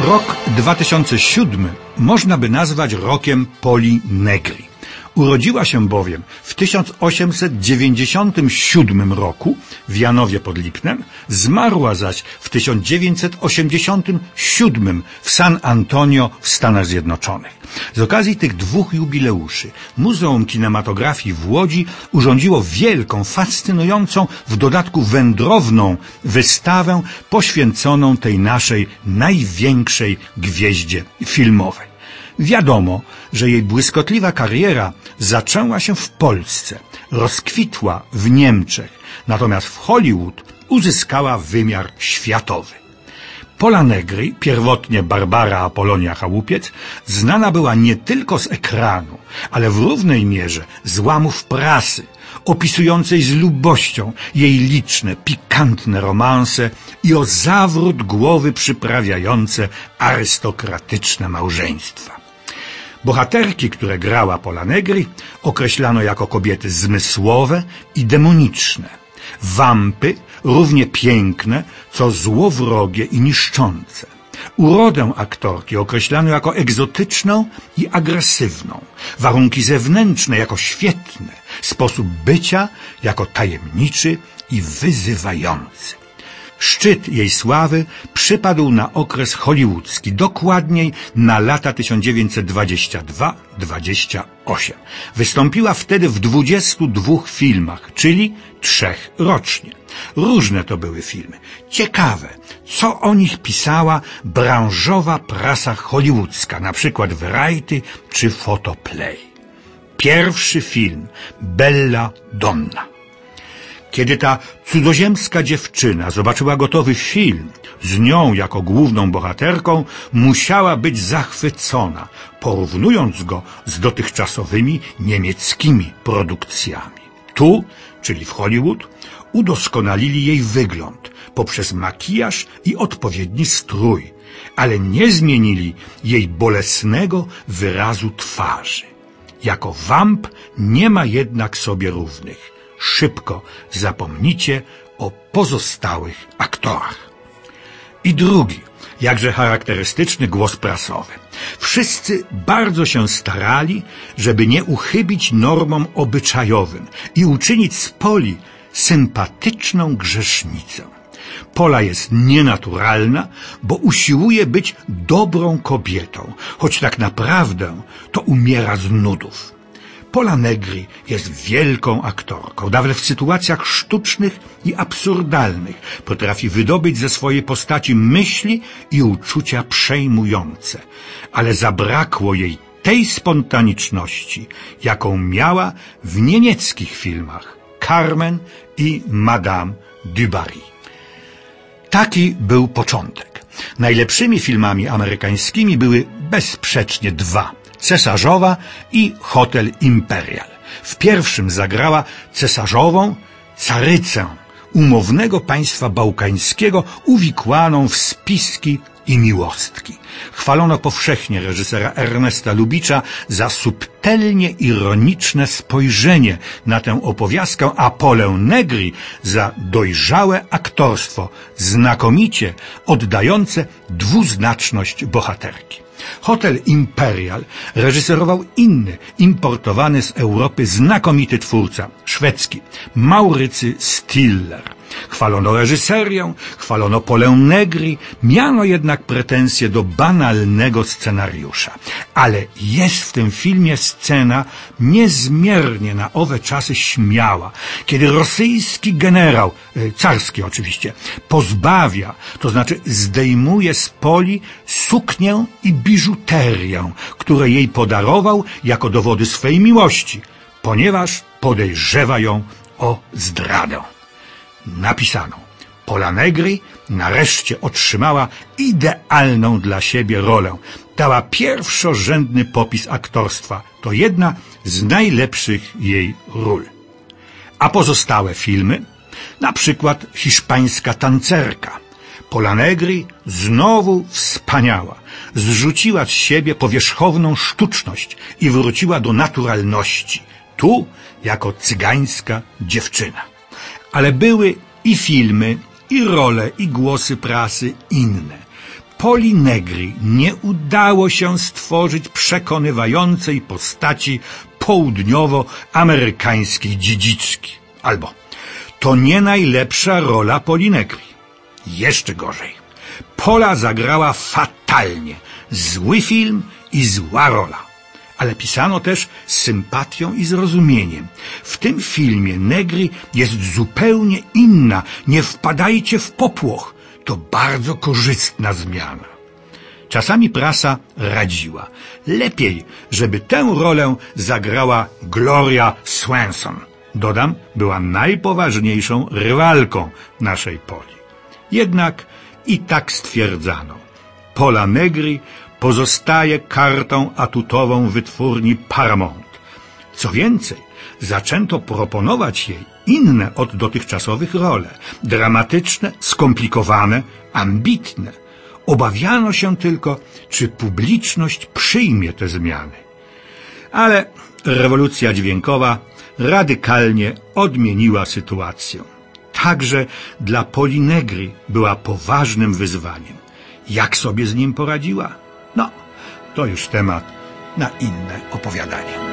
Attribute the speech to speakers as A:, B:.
A: Rok 2007 można by nazwać rokiem Poli Negri. Urodziła się bowiem w 1897 roku w Janowie pod Lipnem, zmarła zaś w 1987 w San Antonio w Stanach Zjednoczonych. Z okazji tych dwóch jubileuszy Muzeum Kinematografii w Łodzi urządziło wielką, fascynującą, w dodatku wędrowną wystawę poświęconą tej naszej największej gwieździe filmowej. Wiadomo, że jej błyskotliwa kariera zaczęła się w Polsce, rozkwitła w Niemczech, natomiast w Hollywood uzyskała wymiar światowy. Pola Negri, pierwotnie Barbara Apolonia Chałupiec, znana była nie tylko z ekranu, ale w równej mierze z łamów prasy, opisującej z lubością jej liczne, pikantne romanse i o zawrót głowy przyprawiające arystokratyczne małżeństwa. Bohaterki, które grała Pola Negri, określano jako kobiety zmysłowe i demoniczne. Wampy równie piękne, co złowrogie i niszczące. Urodę aktorki określano jako egzotyczną i agresywną, warunki zewnętrzne jako świetne, sposób bycia jako tajemniczy i wyzywający. Szczyt jej sławy przypadł na okres hollywoodzki, dokładniej na lata 1922-28. Wystąpiła wtedy w 22 filmach, czyli trzech rocznie. Różne to były filmy. Ciekawe, co o nich pisała branżowa prasa hollywoodzka, na przykład Variety czy Photoplay. Pierwszy film Bella Donna. Kiedy ta cudzoziemska dziewczyna zobaczyła gotowy film z nią jako główną bohaterką, musiała być zachwycona, porównując go z dotychczasowymi niemieckimi produkcjami. Tu, czyli w Hollywood, udoskonalili jej wygląd poprzez makijaż i odpowiedni strój, ale nie zmienili jej bolesnego wyrazu twarzy. Jako wamp nie ma jednak sobie równych szybko zapomnicie o pozostałych aktorach. I drugi, jakże charakterystyczny głos prasowy. Wszyscy bardzo się starali, żeby nie uchybić normom obyczajowym i uczynić z Poli sympatyczną grzesznicę. Pola jest nienaturalna, bo usiłuje być dobrą kobietą, choć tak naprawdę to umiera z nudów. Pola Negri jest wielką aktorką. Nawet w sytuacjach sztucznych i absurdalnych potrafi wydobyć ze swojej postaci myśli i uczucia przejmujące. Ale zabrakło jej tej spontaniczności, jaką miała w niemieckich filmach Carmen i Madame du Barry. Taki był początek. Najlepszymi filmami amerykańskimi były bezsprzecznie dwa – Cesarzowa i Hotel Imperial. W pierwszym zagrała cesarzową carycę umownego państwa bałkańskiego uwikłaną w spiski i miłostki. Chwalono powszechnie reżysera Ernesta Lubicza za subtelnie ironiczne spojrzenie na tę opowiastkę, a Polę Negri za dojrzałe aktorstwo, znakomicie oddające dwuznaczność bohaterki. Hotel Imperial reżyserował inny, importowany z Europy znakomity twórca, szwedzki, Maurycy Stiller. Chwalono reżyserię, chwalono Polę Negri, miano jednak pretensje do banalnego scenariusza. Ale jest w tym filmie scena niezmiernie na owe czasy śmiała, kiedy rosyjski generał, e, carski oczywiście, pozbawia, to znaczy zdejmuje z poli suknię i biżuterię, które jej podarował jako dowody swej miłości, ponieważ podejrzewa ją o zdradę napisano Pola Negri nareszcie otrzymała idealną dla siebie rolę. Dała pierwszorzędny popis aktorstwa. To jedna z najlepszych jej ról. A pozostałe filmy? Na przykład hiszpańska tancerka. Pola Negri znowu wspaniała. Zrzuciła z siebie powierzchowną sztuczność i wróciła do naturalności. Tu jako cygańska dziewczyna. Ale były i filmy, i role, i głosy prasy inne. Poli Negri nie udało się stworzyć przekonywającej postaci południowoamerykańskiej dziedziczki. Albo to nie najlepsza rola Poli Negri. Jeszcze gorzej. Pola zagrała fatalnie. Zły film i zła rola. Ale pisano też z sympatią i zrozumieniem. W tym filmie Negri jest zupełnie inna. Nie wpadajcie w popłoch. To bardzo korzystna zmiana. Czasami prasa radziła. Lepiej, żeby tę rolę zagrała Gloria Swanson. Dodam, była najpoważniejszą rywalką naszej Poli. Jednak i tak stwierdzano. Pola Negri pozostaje kartą atutową wytwórni Paramount. Co więcej, zaczęto proponować jej inne od dotychczasowych role. Dramatyczne, skomplikowane, ambitne. Obawiano się tylko, czy publiczność przyjmie te zmiany. Ale rewolucja dźwiękowa radykalnie odmieniła sytuację. Także dla Polinegry była poważnym wyzwaniem. Jak sobie z nim poradziła? No, to już temat na inne opowiadanie.